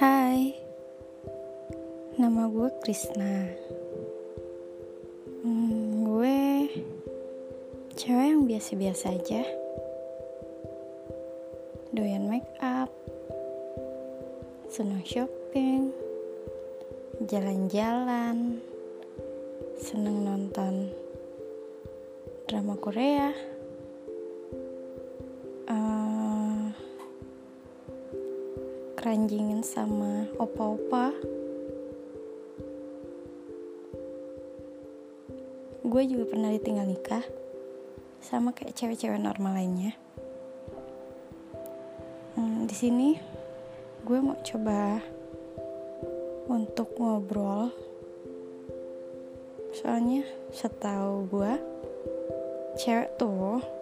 Hai, nama gue Krisna. Hmm, gue cewek yang biasa-biasa aja. Doyan make up, senang shopping, jalan-jalan, senang nonton drama Korea. Keranjingin sama opa-opa. Gue juga pernah ditinggal nikah sama kayak cewek-cewek normal lainnya. Hmm, di sini gue mau coba untuk ngobrol. Soalnya setahu gue cewek tuh